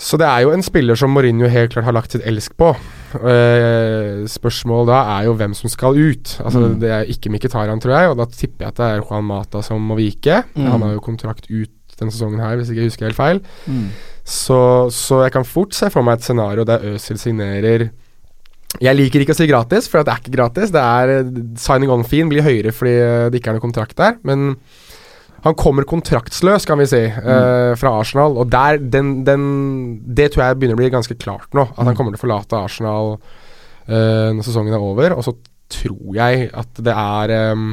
Så det er jo en spiller som Mourinho helt klart har lagt sitt elsk på. Uh, spørsmålet da er jo hvem som skal ut. Altså Mm. Det er ikke Mkhitaryan, tror jeg, og da tipper jeg at det er Juan Mata som må vike. Mm. Han har jo kontrakt ut denne sesongen her, hvis ikke jeg husker helt feil. Mm. Så, så jeg kan fort se for meg et scenario der Øzil signerer Jeg liker ikke å si gratis, for det er ikke gratis. Det er eh, Signing on-feen blir høyere fordi eh, det ikke er noe kontrakt der. Men han kommer kontraktsløs, kan vi si, eh, fra Arsenal. Og der, den, den, det tror jeg begynner å bli ganske klart nå. At han kommer til å forlate Arsenal uh, når sesongen er over. Og så tror jeg at det er eh,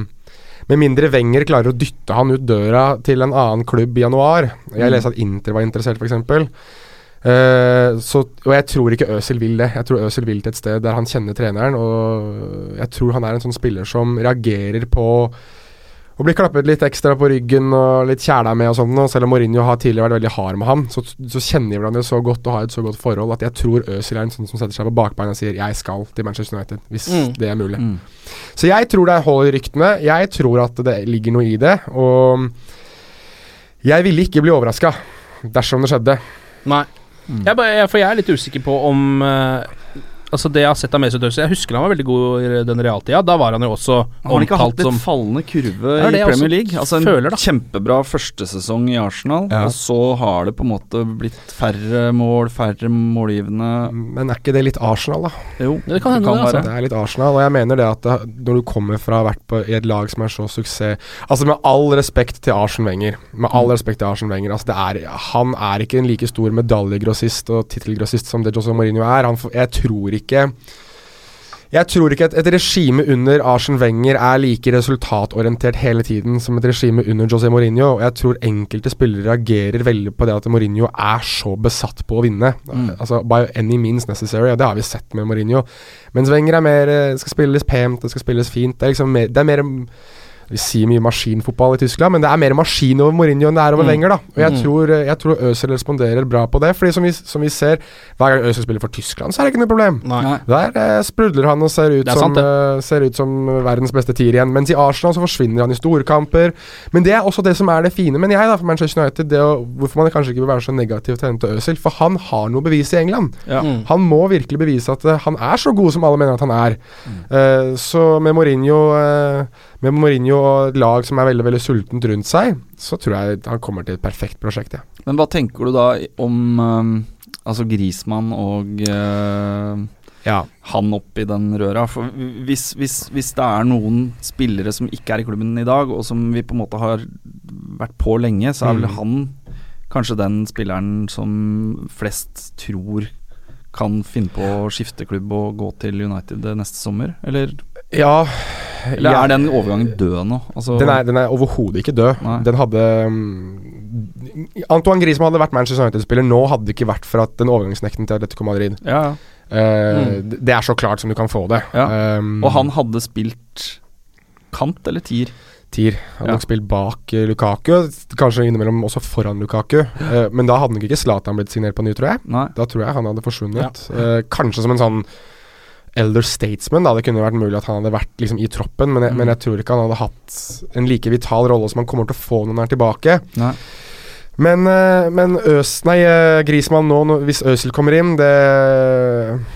Med mindre Wenger klarer å dytte han ut døra til en annen klubb i januar Jeg leste at Inter var interessert, f.eks. Uh, så, og jeg tror ikke Øsil vil det. Jeg tror Øsil vil til et sted der han kjenner treneren. Og jeg tror han er en sånn spiller som reagerer på å bli klappet litt ekstra på ryggen og litt kjæla med og sånn. Og selv om Mourinho har tidligere vært veldig hard med ham, så, så kjenner de hverandre så godt og har et så godt forhold at jeg tror Øsil er en sånn som setter seg på bakbeina og sier 'jeg skal til Manchester United', hvis Mm. det er mulig. Så jeg tror det er hold i ryktene. Jeg tror at det ligger noe i det. Og jeg ville ikke bli overraska dersom det skjedde. Nei. Jeg, bare, for jeg er litt usikker på om eh, Altså Det jeg har sett av Mesut Özil Jeg husker han var veldig god i den realtida. Da var han jo også Har han ikke hatt litt som fallende kurve Det det i Premier League? Altså En føler, kjempebra førstesesong i Arsenal, Ja. og så har det på en måte blitt færre mål, færre målgivende Men er ikke det litt Arsenal, da? Jo, Det kan hende, det, altså. Det er litt Arsenal, og jeg mener det at det, når du kommer fra å ha vært på, i et lag som er så suksess Altså Med all respekt til Arsen Wenger, med all respekt til Arsen Wenger altså det er, Han er ikke en like stor medaljegrossist og tittelgrossist som det Jose Mourinho er. Han, jeg tror ikke jeg tror ikke at et regime under Arsen Wenger er like resultatorientert hele tiden som et regime under José Mourinho. Og jeg tror enkelte spillere reagerer veldig på det at Mourinho er så besatt på å vinne. Altså By any means necessary, og det har vi sett med Mourinho. Mens Wenger er mer eh, Det skal spilles pent, det skal spilles fint. Det er liksom mer, det er mer vi sier mye maskinfotball i Tyskland, men det er mer maskin over Mourinho enn det er over Lenger da Og jeg Mm. tror, jeg tror Øzil responderer bra på det. Fordi som vi, som vi ser, hver gang Øzil spiller for Tyskland, så er det ikke noe problem. Nei. Der eh, sprudler han og ser ut, som, sant, uh, ser ut som verdens beste tier igjen. Mens i Arsenal så forsvinner han i storkamper. Men det er også det som er det fine, men jeg, da, for Manchester United. Det å, hvorfor man kanskje ikke vil være så negativ til henne til Øzil. For han har noe bevis i England. Ja. Mm. Han må virkelig bevise at uh, han er så god som alle mener at han er. Eh, så med Mourinho eh, Med Mourinho og et lag som er veldig veldig sultent rundt seg, så tror jeg han kommer til et perfekt prosjekt. Ja. Men hva tenker du da om um, Altså Grismann og uh, Ja. han oppi den røra? For hvis, hvis, hvis det er noen spillere som ikke er i klubben i dag, og som vi på en måte har vært på lenge, så er vel Mm. han kanskje den spilleren som flest tror kan finne på å skifte klubb og gå til United neste sommer? Eller, ja eller er den overgangen død nå? Altså, Den er, den er overhodet ikke død. Nei. Den hadde um, Antoine Griezmann hadde vært Manchester United-spiller nå, hadde det ikke vært for at den overgangsnekten til Atletico Madrid. ja, ja. Uh, mm. Det er så klart som du kan få det. Ja. Um, Og han hadde spilt kant eller tier? Tier. Han hadde Ja. spilt bak eh, Lukaku, kanskje innimellom også foran Lukaku. Uh, men da hadde nok ikke Zlatan blitt signert på ny, tror jeg. Nei. Da tror jeg han hadde forsvunnet. Eh, kanskje som en sånn elder statesman, da. Det kunne vært mulig at han hadde vært liksom i troppen, men jeg, Mm. men jeg tror ikke han hadde hatt en like vital rolle som han kommer til å få når han er tilbake. Nei. Men, eh, men Øs, nei, Grismann nå, hvis Øsel kommer inn, det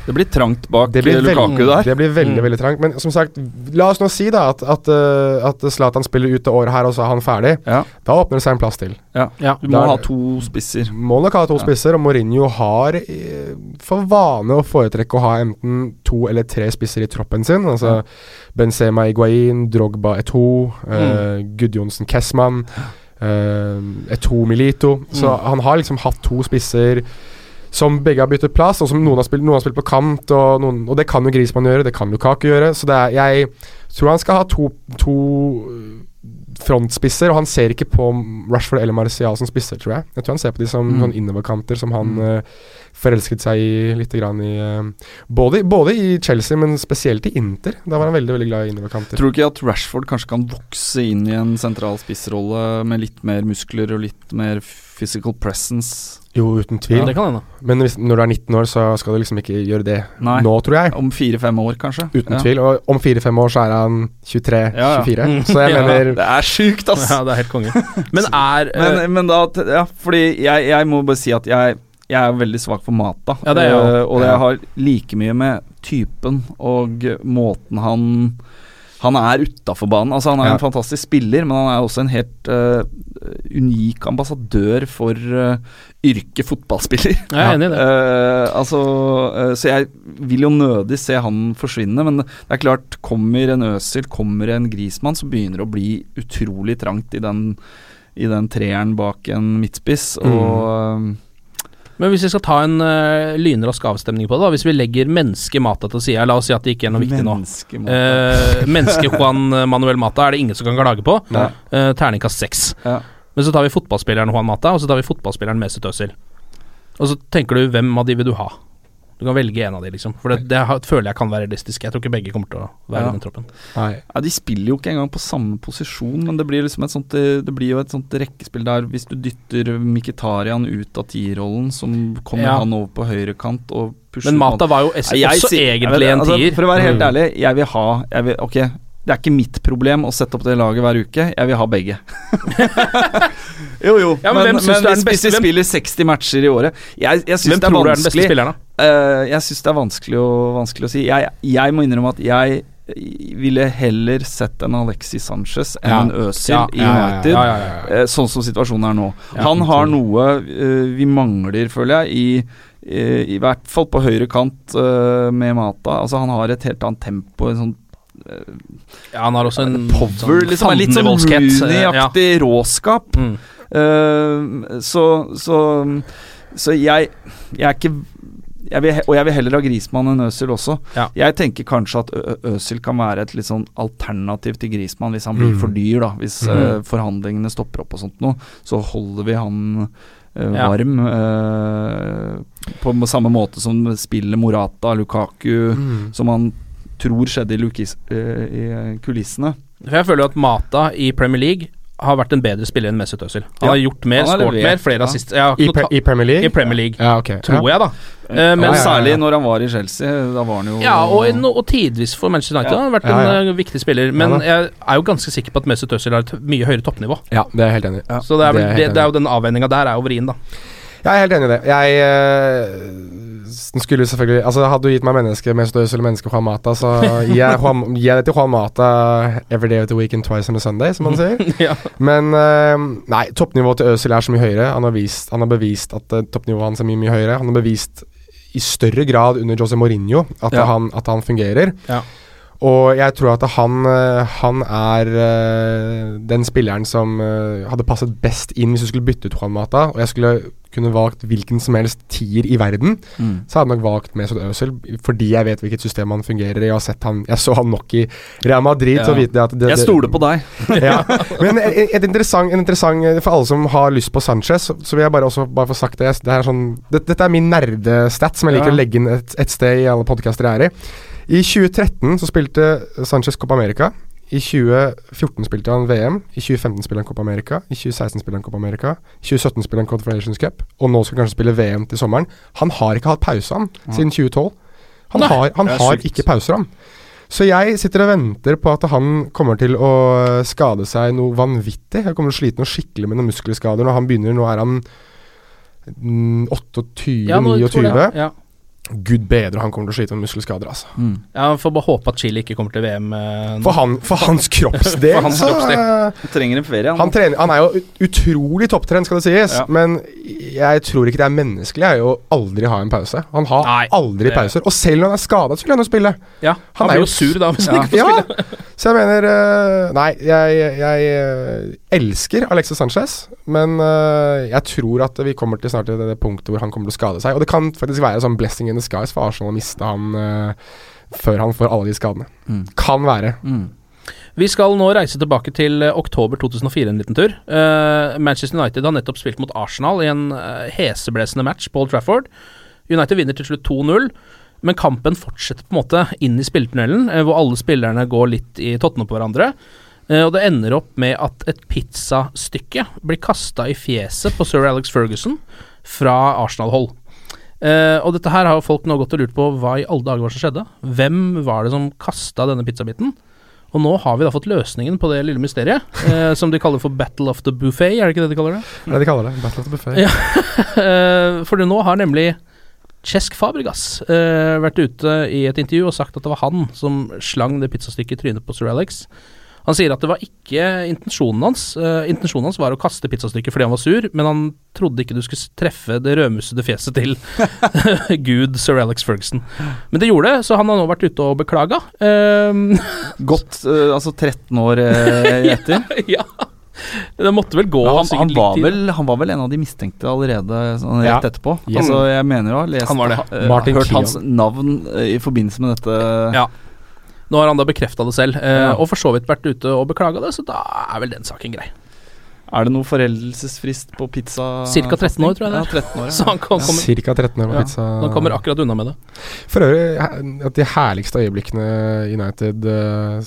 Det blir trangt bak blir, eh, Lukaku veldig, der. det blir veldig Mm. veldig trangt. Men som sagt, la oss nå si da at, at, eh, at Zlatan spiller ut det året her, og så er han ferdig. Ja. Da åpner det seg en plass til. Ja. Du må Da er ha to spisser. Må nok ha to Ja. spisser, og Mourinho har eh, for vane å foretrekke å ha enten to eller tre spisser i troppen sin. Altså Benzema Iguain, Drogba Eto, uh, Gudjonsen Kessmann, uh, Eto Milito. Så Mm. han har liksom hatt to spisser som begge har byttet plass, og som noen har spilt, noen har spilt på kant, og, noen, og det kan jo Grismann gjøre, det kan Lukaku gjøre. Så det er, jeg tror han skal ha to, to frontspisser, og han ser ikke på Rashford eller Marcial som spisser, tror jeg. Jeg tror han ser på de som Mm. sånn innoverkanter som han Mm. uh, forelsket seg i litt grann i uh, både, både i Chelsea, men spesielt i Inter. Da var han veldig veldig glad i innoverkanter. Tror du ikke at Rashford kanskje kan vokse inn i en sentral spissrolle med litt mer muskler og litt mer physical presence Jo, uten Ja, tvil. det kan hende. Men hvis, når du er 19 år, så skal du liksom ikke gjøre det Nei. nå, tror jeg. om fire-fem år, kanskje? Uten ja. tvil. Og om fire-fem år så er han 23-24. Ja, ja. Mm. Så jeg Ja. mener Det er sjukt, ass! Ja, det er helt konge. Men er eh, Men, men da Ja, fordi jeg, jeg må bare si at jeg jeg er veldig svak for mat, da. Ja, det er jeg. Eh, og jeg har like mye med typen og måten han Han er utafor banen. Altså Han er Ja. en fantastisk spiller, men han er også en helt uh, unik ambassadør for uh, yrket fotballspiller. Jeg er enig i det. Uh, altså, uh, så jeg vil jo nødig se han forsvinne, men det er klart, kommer en Øsil, kommer en Grismann, så begynner det å bli utrolig trangt i den, i den treeren bak en midtspiss. Mm. Og eh, Men hvis vi skal ta en uh, lynrask avstemning på det, da hvis vi legger menneske-Mata til side, la oss si at det ikke er noe viktig nå. Menneske Uh, menneske Juan Manuel Mata er det ingen som kan klage på. Uh, terningkast seks. Ja. Men så tar vi fotballspilleren Juan Mata, og så tar vi fotballspilleren Mesut Özil. Og så tenker du hvem av de vil du ha? Du kan velge en av de, liksom. For det, det føler jeg kan være realistisk. Jeg tror ikke begge kommer til å være Ja. i den troppen. Nei. Ja, De spiller jo ikke engang på samme posisjon, men det blir liksom et sånt Det det blir jo et sånt rekkespill der hvis du dytter Mkhitaryan ut av tierrollen, som kommer Ja. han over på høyrekant og pusher Men Mata var jo også, Nei, jeg også sier- jeg egentlig en altså, tier. For å være helt Mm. ærlig, jeg vil ha jeg vil, Ok, det er ikke mitt problem å sette opp det laget hver uke. Jeg vil ha begge. jo, jo. Ja, men men, men hvis, hvis vi spiller 60 matcher i året Jeg, jeg syns det er du er vanskelig spilleren? Eh, Jeg syns det er vanskelig å, vanskelig å si. Jeg, jeg må innrømme at jeg ville heller sett en Alexis Sanchez enn Ja. en Øzil Ja, i ja, ja, ja, United. ja, ja, ja. eh, Sånn som situasjonen er nå. Han har noe uh, vi mangler, føler jeg, i eh, I hvert fall på høyre kant uh, med Mata. Altså Han har et helt annet tempo. En sånn Ja, han har også en power, liksom. en Litt sånn Rooney-aktig ja. Råskap. Mm. Uh, så, så Så jeg Jeg er ikke jeg vil, og jeg vil heller ha Grismann enn Øsil også. Ja. Jeg tenker kanskje at Ø- Ø- kan være et litt sånn alternativ til Grismann hvis han blir Mm. for dyr. da Hvis Mm. uh, forhandlingene stopper opp og sånt noe, så holder vi han eh, Ja. varm. eh, på samme måte som spiller Morata, Lukaku, Mm. som han tror skjedde i, Lukis, eh, i kulissene. For jeg føler jo at Mata i Premier League har vært en bedre spiller enn Mesut Özil. Han Ja, har gjort mer, han skåret mer, flere ja. assist ja, I, pre I Premier League? I Premier League, Ja, okay. tror ja. jeg, da. Eh, Men men ja, ja. særlig når han var i Chelsea. Da var han jo Ja, og, og, og tidvis for Manchester United Ja. har vært Ja, ja. en uh, viktig spiller. Men Ja jeg er jo ganske sikker på at Mesut Özil har et mye høyere toppnivå. Ja, det er jeg helt enig i. Så det er, vel, Det er det er jo den avveininga der er jo vrien, da. Jeg er helt enig i det. Jeg eh, s- skulle selvfølgelig Altså Hadde du gitt meg menneske med Özil eller menneske Juan Mata, så gir jeg, Juan, gir jeg det til Juan Mata every day of the week and twice on a Sunday, som man sier. ja. Men eh, nei, toppnivået til Øzil er så mye høyere. Han har, vist, han har bevist at uh, toppnivået hans er mye, mye høyere. Han har bevist i større grad under Jose Mourinho at, Ja. han, at han fungerer. Ja. Og jeg tror at han, eh, han er eh, den spilleren som eh, hadde passet best inn hvis du skulle bytte ut Juan Mata. Og jeg skulle kunne valgt hvilken som helst tier i verden, Mm. så hadde jeg nok valgt Mesut Özil fordi jeg vet hvilket system han fungerer i. Jeg har sett han Jeg så han nok i Real Madrid Ja. til å vite at det, Jeg stoler på deg. ja. Men et, et interessant, en interessant For alle som har lyst på Sanchez, så, så vil jeg bare også bare få sagt det. det er sånn, det dette er min nerdestat som jeg liker Ja. å legge inn et, et sted i alle podkaster jeg er i. I 2013 så spilte Sanchez Copa America. I 2014 spilte han VM. I 2015 spilte han Copa America. I 2016 spilte han Copa America. I 2017 spilte han Confederations Cup. Og nå skal han kanskje spille VM til sommeren. Han har ikke hatt pause, han, siden 2012. Han Nei, har, han har ikke pauser, han. Så jeg sitter og venter på at han kommer til å skade seg noe vanvittig. Jeg kommer til å slite noe skikkelig med noen muskelskader når han begynner. Nå er han mm, 28-29. Ja, nå tror jeg- Ja. Gud bedre, han kommer til å slite med muskelskader, altså. Mm. Ja, Får bare håpe at Chile ikke kommer til VM. eh. For, han, for hans kroppsdel, For hans så kroppsdel. Han trenger en ferie, han. han, trener, han er jo utrolig topptrent, skal det sies. Ja. Men jeg tror ikke det er menneskelig jeg, å aldri ha en pause. Han har Nei, aldri det- pauser. Og selv når han er skada, så vil han jo spille. Ja, han, Han er blir jo sur da hvis han Ja. ikke får Ja, så jeg mener eh, Nei, jeg, jeg eh, elsker Alexis Sanchez, men eh, jeg tror at vi kommer til snart til det, det punktet hvor han kommer til å skade seg. Og det kan faktisk være sånn blessing in the skies for Arsenal å miste han uh, før han får alle de skadene. Mm. Kan være. Mm. Vi skal nå reise tilbake til eh, oktober 2004 en liten tur. Uh, Manchester United har nettopp spilt mot Arsenal i en uh, heseblesende match på Old Trafford. United vinner til slutt 2-0, men kampen fortsetter på en måte inn i spilletunnelen, uh, hvor alle spillerne går litt i tottene på hverandre. Og det ender opp med at et pizzastykke blir kasta i fjeset på sir Alex Ferguson fra Arsenal-hold. Eh, og dette her har jo folk nå gått og lurt på hva i alle dager var som skjedde. Hvem var det som kasta denne pizzabiten? Og nå har vi da fått løsningen på det lille mysteriet, uh, som de kaller for Battle of the Buffet, er det ikke det de kaller det? Det er de kaller det. Battle of the Buffet. Ja. uh, for nå har nemlig Chesk Fabregas eh, vært ute i et intervju og sagt at det var han som slang det pizzastykket i trynet på Sir Alex. Han sier at det var ikke intensjonen hans. Uh, intensjonen hans var å kaste pizzastykket fordi han var sur, men han trodde ikke du skulle treffe det rødmussede fjeset til gud sir Alex Ferguson. Men det gjorde det, så han har nå vært ute og beklaga. Uh, Godt uh, altså 13 år eh, etter. ja. Det måtte vel gå ja, han, han, var vel, han var vel en av de mistenkte allerede sånn rett Ja. etterpå. Ja. Altså, jeg mener å ha lest Han eh, hørt hans navn eh, i forbindelse med dette. Ja. Nå har han da bekrefta det selv, eh, og for så vidt vært ute og beklaga det, så da er vel den saken grei. Er det noe foreldelsesfrist på pizza? Cirka 13 år, tror jeg det er. Ja, 13 år, ja. Så han kan komme, Cirka 13 år på Ja, pizza. han kommer akkurat unna med det. For øvrig, at de herligste øyeblikkene i United eh,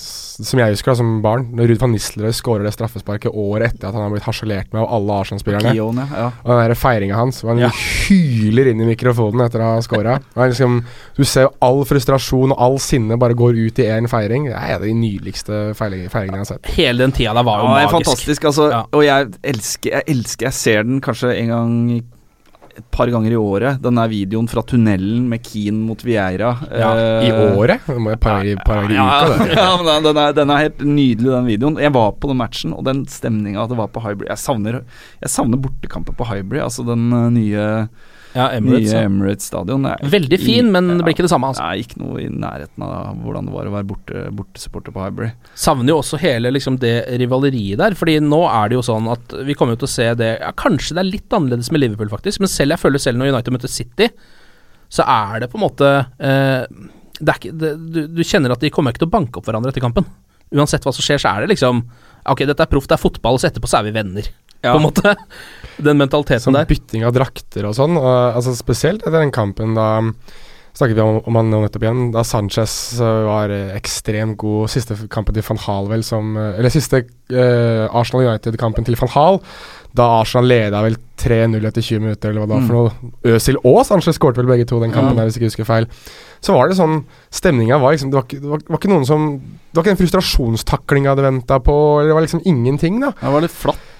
som jeg husker da, som barn, når Ruud van Nistelrooy skårer det straffesparket året etter at han har blitt harselert med av alle Arsenal-spillerne. Ja. Og den feiringa hans, hvor han Ja. hyler inn i mikrofonen etter å ha scora. liksom, du ser jo all frustrasjon og all sinne bare går ut i én feiring. Det er de nydeligste feiringene jeg har sett. Hele den tida der var jo magisk. fantastisk. Altså, Ja. Og jeg elsker, jeg elsker Jeg ser den kanskje en gang et par ganger i året. Den der videoen fra tunnelen med Keane mot Vieira. Ja, I Eh, året? Det må jeg par, par ganger i uka, det. ja, men den- den, er, den er helt nydelig, den videoen. Jeg var på den matchen, og den stemninga at det var på Hybrid Jeg savner, jeg savner bortekamper på Hybrid, altså den eh, nye, Ja, Emirates, nye. Emirates stadion. Veldig fin, men det blir ikke det samme, altså. Er ikke noe i nærheten av hvordan det var å være borte, bortesupporter på Hybrid. Savner jo også hele liksom, det rivaleriet der. Fordi nå er det jo sånn at vi kommer jo til å se det ja, Kanskje det er litt annerledes med Liverpool, faktisk. Men selv jeg føler selv når United møter City, så er det på en måte eh, det ikke, det, du, du kjenner at de kommer ikke til å banke opp hverandre etter kampen. Uansett hva som skjer, så er det liksom Ok, dette er proff, det er fotball, og så etterpå så er vi venner. Ja. På en måte. Den mentaliteten Som der. bytting av drakter og sånn. Og, altså Spesielt etter den kampen da snakket vi om, om han nettopp igjen. Da Sanchez eh, var eh, ekstremt god. Siste kampen til van Hal, vel, som eh, Eller siste uh, Arsenal United-kampen til van Hal. Da Arsenal leda vel 3-0 etter 20 minutter, eller hva det var for noe. Øzil og Sanchez skåret vel begge to den kampen, Ja. der, hvis jeg ikke husker feil. Så var det sånn Stemninga var liksom Det var det var, det var ikke noen som Det var ikke den frustrasjonstaklinga du venta på, eller det var liksom ingenting, da. Det var litt flatt.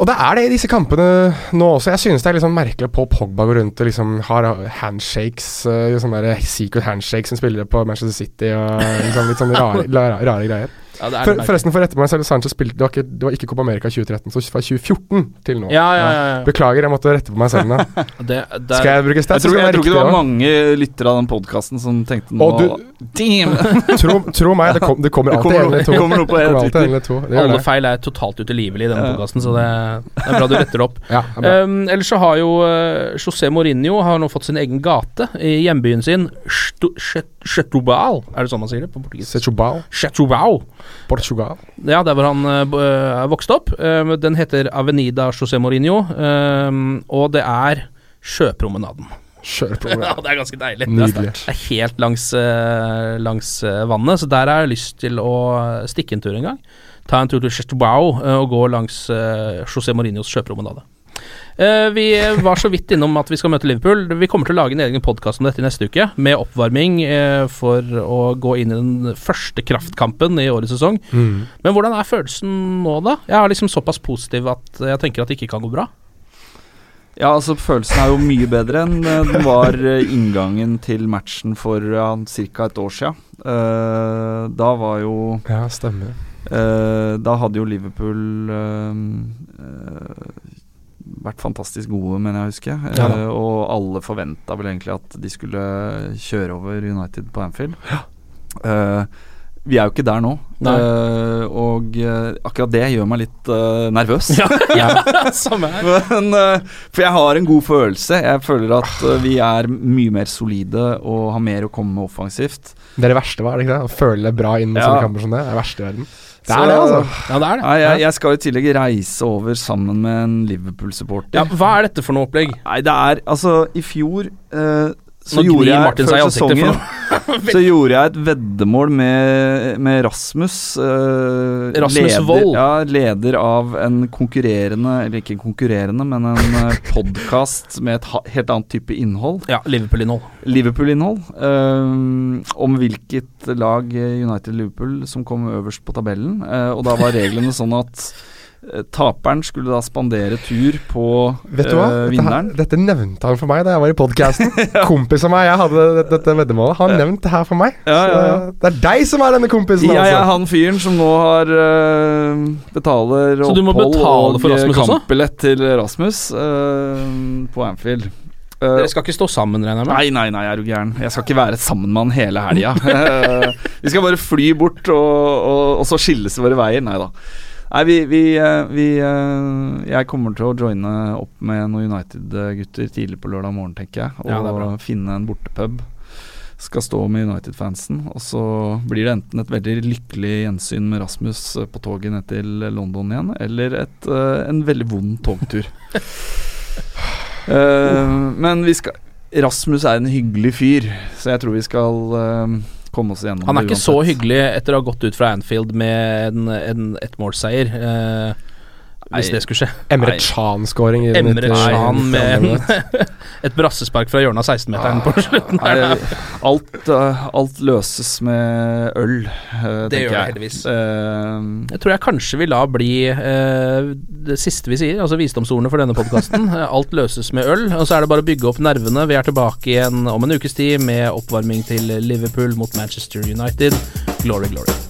Og det er det i disse kampene nå også. Jeg synes det er litt sånn merkelig Paul Pogba går rundt og liksom har handshakes, uh, sånne der secret handshakes som spillere på Manchester City og liksom litt sånne rare, rare, rare greier. Ja, det er For, forresten, for å rette meg selv, Sanchez spilte det var, ikke, det var ikke Copa America 2013, så fra 2014 til nå. Ja, ja, ja, ja. Beklager, jeg måtte rette på meg selv nå. Det, det, Skal jeg bruke Jeg stats? tror, så jeg tror ikke det var mange lyttere av den podkasten som tenkte nå du- Damn! Tro, tro meg, det, kom, det kommer alltid en eller to. kommer noe på en kommer en eller to. Det alle det. feil er totalt utilgivelig i denne Ja. podkasten, så det, det er bra du retter opp. Um, ellers så har jo uh, José Mourinho har nå fått sin egen gate i hjembyen sin, Stu- Chet- Setúbal. Er det sånn man sier det på portugisisk? Chetubal. Chetubal. Portugal. Ja, der hvor han uh, vokst opp. Uh, den heter Avenida José Mourinho, uh, og det er Sjøpromenaden. Sjøpromenaden. Ja, det er ganske deilig. Nydelig. Det er helt langs, uh, langs vannet, så der har jeg lyst til å stikke en tur en gang. Ta en tur til Chetubal og gå langs José Mourinhos sjøpromenade. Eh, vi var så vidt innom at vi skal møte Liverpool. Vi kommer til å lage en egen podkast om dette i neste uke, med oppvarming eh, for å gå inn i den første kraftkampen i årets sesong. Mm. Men hvordan er følelsen nå, da? Jeg er liksom såpass positiv at jeg tenker at det ikke kan gå bra. Ja, altså Følelsen er jo mye bedre enn eh, den var inngangen til matchen for ja, ca. et år siden. Uh, da var jo Ja, stemmer. Uh, Da hadde jo Liverpool uh, eh, vært fantastisk gode, mener jeg å huske. Ja. Eh, og alle forventa vel egentlig at de skulle kjøre over United på Anfield. Eh, vi er jo ikke der nå. Eh, og uh, akkurat det gjør meg litt uh, nervøs. Samme her. Men, for jeg har en god følelse. Jeg føler at vi er mye mer solide og har mer å komme med offensivt. Det er det verste, var det ikke det? Å føle det bra inn mot Ja. sånne kamper som det. Det er det verste i verden. Det er det, altså. Ja, det er det. Jeg, jeg skal i tillegg reise over sammen med en Liverpool-supporter. Ja, hva er dette for noe opplegg? Nei, det er Altså, i fjor eh, så gjorde jeg sesongen Så gjorde jeg et veddemål med, med Rasmus. Uh, Rasmus leder, Vold. Ja, leder av en konkurrerende, eller ikke konkurrerende, men en uh, podkast med et helt annet type innhold. Ja, Liverpool-innhold. Liverpool-innhold. eh, om hvilket lag eh, United-Liverpool som kom øverst på tabellen. Uh, og da var reglene sånn at Eh, Taperen skulle da spandere tur på Vet du hva? eh, Dette, vinneren. dette nevnte han for meg da jeg var i podkasten. Kompis av meg, jeg hadde dette, dette veddemålet. Han nevnte det her for meg. Ja, ja, ja. Så det er deg som er denne kompisen, Jeg er altså. han fyren som nå har eh, betaler Så du må betale for Rasmus også? kampbillett til Rasmus eh, på Anfield. Uh, Dere skal ikke stå sammen, regner jeg med? Nei, nei, nei, er du gæren. Jeg skal ikke være sammen med han hele helga. uh, vi skal bare fly bort, og, og, og så skilles våre veier. Nei da. Nei, vi, vi, eh, vi eh, Jeg kommer til å joine opp med noen United-gutter tidlig på lørdag morgen, tenker jeg. Og Ja, finne en bortepub. Skal stå med United-fansen. Og så blir det enten et veldig lykkelig gjensyn med Rasmus eh, på toget ned til London igjen, eller et, en veldig vond togtur. uh, men vi skal Rasmus er en hyggelig fyr, så jeg tror vi skal eh, komme oss gjennom Han er ikke ikke så hyggelig etter å ha gått ut fra Anfield med en, en ettmålsseier. Eh, hvis det skulle skje. Emre Nei. Can-scoring. Emre 90 Can med en, et brassespark fra hjørnet av 16-meteren på slutten. Nei, alt, eh, alt løses med øl, det tenker gjør det heldigvis. Uh, Jeg tror jeg kanskje vi la bli uh, det siste vi sier, altså visdomsordene for denne podkasten. Alt løses med øl, og så er det bare å bygge opp nervene. Vi er tilbake igjen om en ukes tid med oppvarming til Liverpool mot Manchester United. Glory, glory.